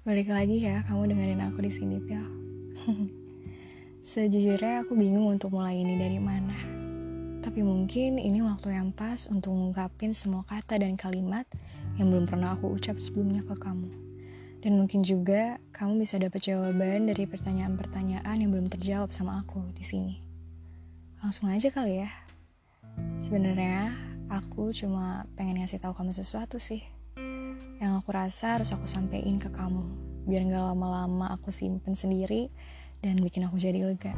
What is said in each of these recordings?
Balik lagi ya, kamu dengerin aku di sini, Pil. Sejujurnya aku bingung untuk mulai ini dari mana. Tapi mungkin ini waktu yang pas untuk mengungkapin semua kata dan kalimat yang belum pernah aku ucap sebelumnya ke kamu. Dan mungkin juga kamu bisa dapat jawaban dari pertanyaan-pertanyaan yang belum terjawab sama aku di sini. Langsung aja kali ya. Sebenarnya aku cuma pengen ngasih tahu kamu sesuatu sih yang aku rasa harus aku sampein ke kamu biar nggak lama-lama aku simpen sendiri dan bikin aku jadi lega.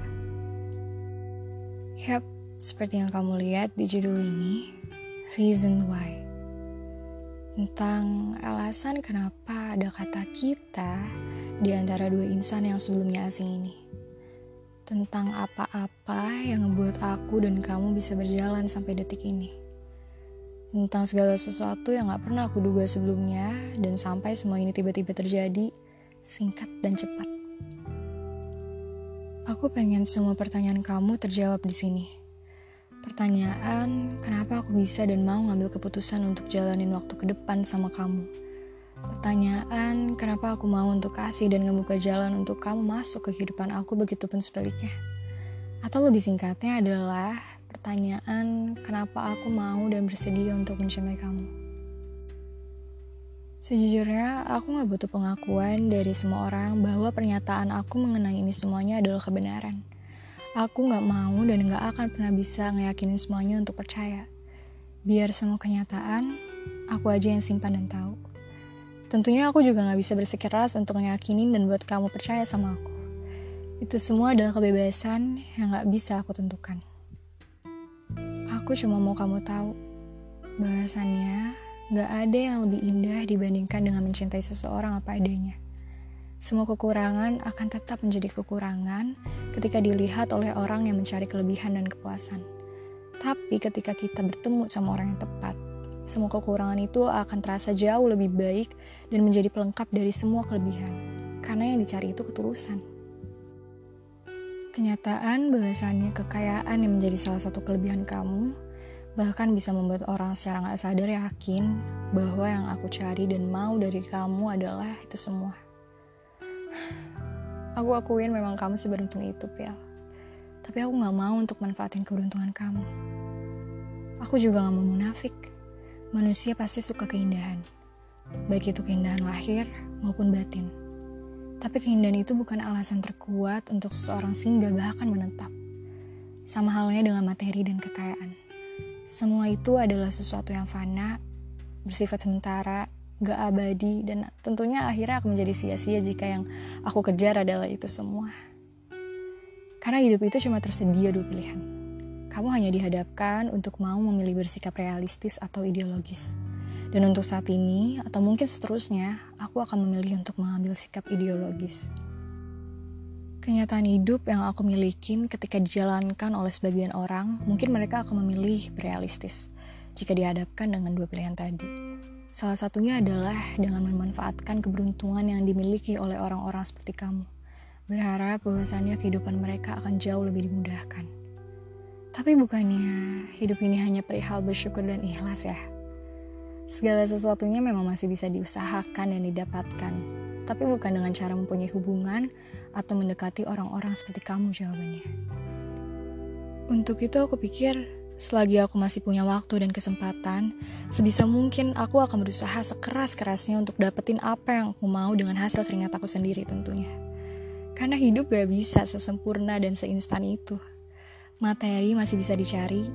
Yap, seperti yang kamu lihat di judul ini, Reason Why. Tentang alasan kenapa ada kata kita di antara dua insan yang sebelumnya asing ini. Tentang apa-apa yang membuat aku dan kamu bisa berjalan sampai detik ini tentang segala sesuatu yang gak pernah aku duga sebelumnya dan sampai semua ini tiba-tiba terjadi singkat dan cepat. Aku pengen semua pertanyaan kamu terjawab di sini. Pertanyaan, kenapa aku bisa dan mau ngambil keputusan untuk jalanin waktu ke depan sama kamu? Pertanyaan, kenapa aku mau untuk kasih dan ngebuka jalan untuk kamu masuk ke kehidupan aku begitupun sebaliknya? Atau lebih singkatnya adalah pertanyaan kenapa aku mau dan bersedia untuk mencintai kamu. Sejujurnya, aku gak butuh pengakuan dari semua orang bahwa pernyataan aku mengenai ini semuanya adalah kebenaran. Aku gak mau dan gak akan pernah bisa ngeyakinin semuanya untuk percaya. Biar semua kenyataan, aku aja yang simpan dan tahu. Tentunya aku juga gak bisa bersikeras untuk ngeyakinin dan buat kamu percaya sama aku. Itu semua adalah kebebasan yang gak bisa aku tentukan. Aku cuma mau kamu tahu, bahasannya gak ada yang lebih indah dibandingkan dengan mencintai seseorang apa adanya. Semua kekurangan akan tetap menjadi kekurangan ketika dilihat oleh orang yang mencari kelebihan dan kepuasan. Tapi ketika kita bertemu sama orang yang tepat, semua kekurangan itu akan terasa jauh lebih baik dan menjadi pelengkap dari semua kelebihan. Karena yang dicari itu ketulusan. Kenyataan bahwasannya kekayaan yang menjadi salah satu kelebihan kamu bahkan bisa membuat orang secara gak sadar yakin bahwa yang aku cari dan mau dari kamu adalah itu semua. Aku akuin memang kamu seberuntung itu, Pial. Tapi aku gak mau untuk manfaatin keberuntungan kamu. Aku juga gak mau munafik. Manusia pasti suka keindahan. Baik itu keindahan lahir maupun batin. Tapi keindahan itu bukan alasan terkuat untuk seseorang singgah bahkan menetap. Sama halnya dengan materi dan kekayaan. Semua itu adalah sesuatu yang fana, bersifat sementara, gak abadi, dan tentunya akhirnya akan menjadi sia-sia jika yang aku kejar adalah itu semua. Karena hidup itu cuma tersedia dua pilihan. Kamu hanya dihadapkan untuk mau memilih bersikap realistis atau ideologis. Dan untuk saat ini, atau mungkin seterusnya, aku akan memilih untuk mengambil sikap ideologis. Kenyataan hidup yang aku milikin ketika dijalankan oleh sebagian orang, mungkin mereka akan memilih realistis jika dihadapkan dengan dua pilihan tadi. Salah satunya adalah dengan memanfaatkan keberuntungan yang dimiliki oleh orang-orang seperti kamu. Berharap bahwasannya kehidupan mereka akan jauh lebih dimudahkan. Tapi bukannya hidup ini hanya perihal bersyukur dan ikhlas ya? Segala sesuatunya memang masih bisa diusahakan dan didapatkan, tapi bukan dengan cara mempunyai hubungan atau mendekati orang-orang seperti kamu jawabannya. Untuk itu aku pikir, selagi aku masih punya waktu dan kesempatan, sebisa mungkin aku akan berusaha sekeras-kerasnya untuk dapetin apa yang aku mau dengan hasil keringat aku sendiri tentunya. Karena hidup gak bisa sesempurna dan seinstan itu. Materi masih bisa dicari,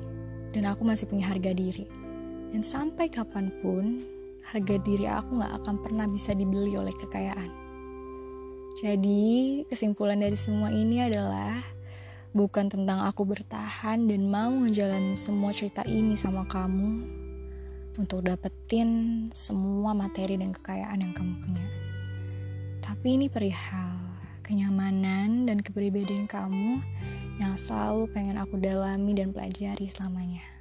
dan aku masih punya harga diri. Dan sampai kapan pun, harga diri aku gak akan pernah bisa dibeli oleh kekayaan. Jadi, kesimpulan dari semua ini adalah bukan tentang aku bertahan dan mau ngejalanin semua cerita ini sama kamu untuk dapetin semua materi dan kekayaan yang kamu punya. Tapi ini perihal kenyamanan dan kepribadian kamu yang selalu pengen aku dalami dan pelajari selamanya.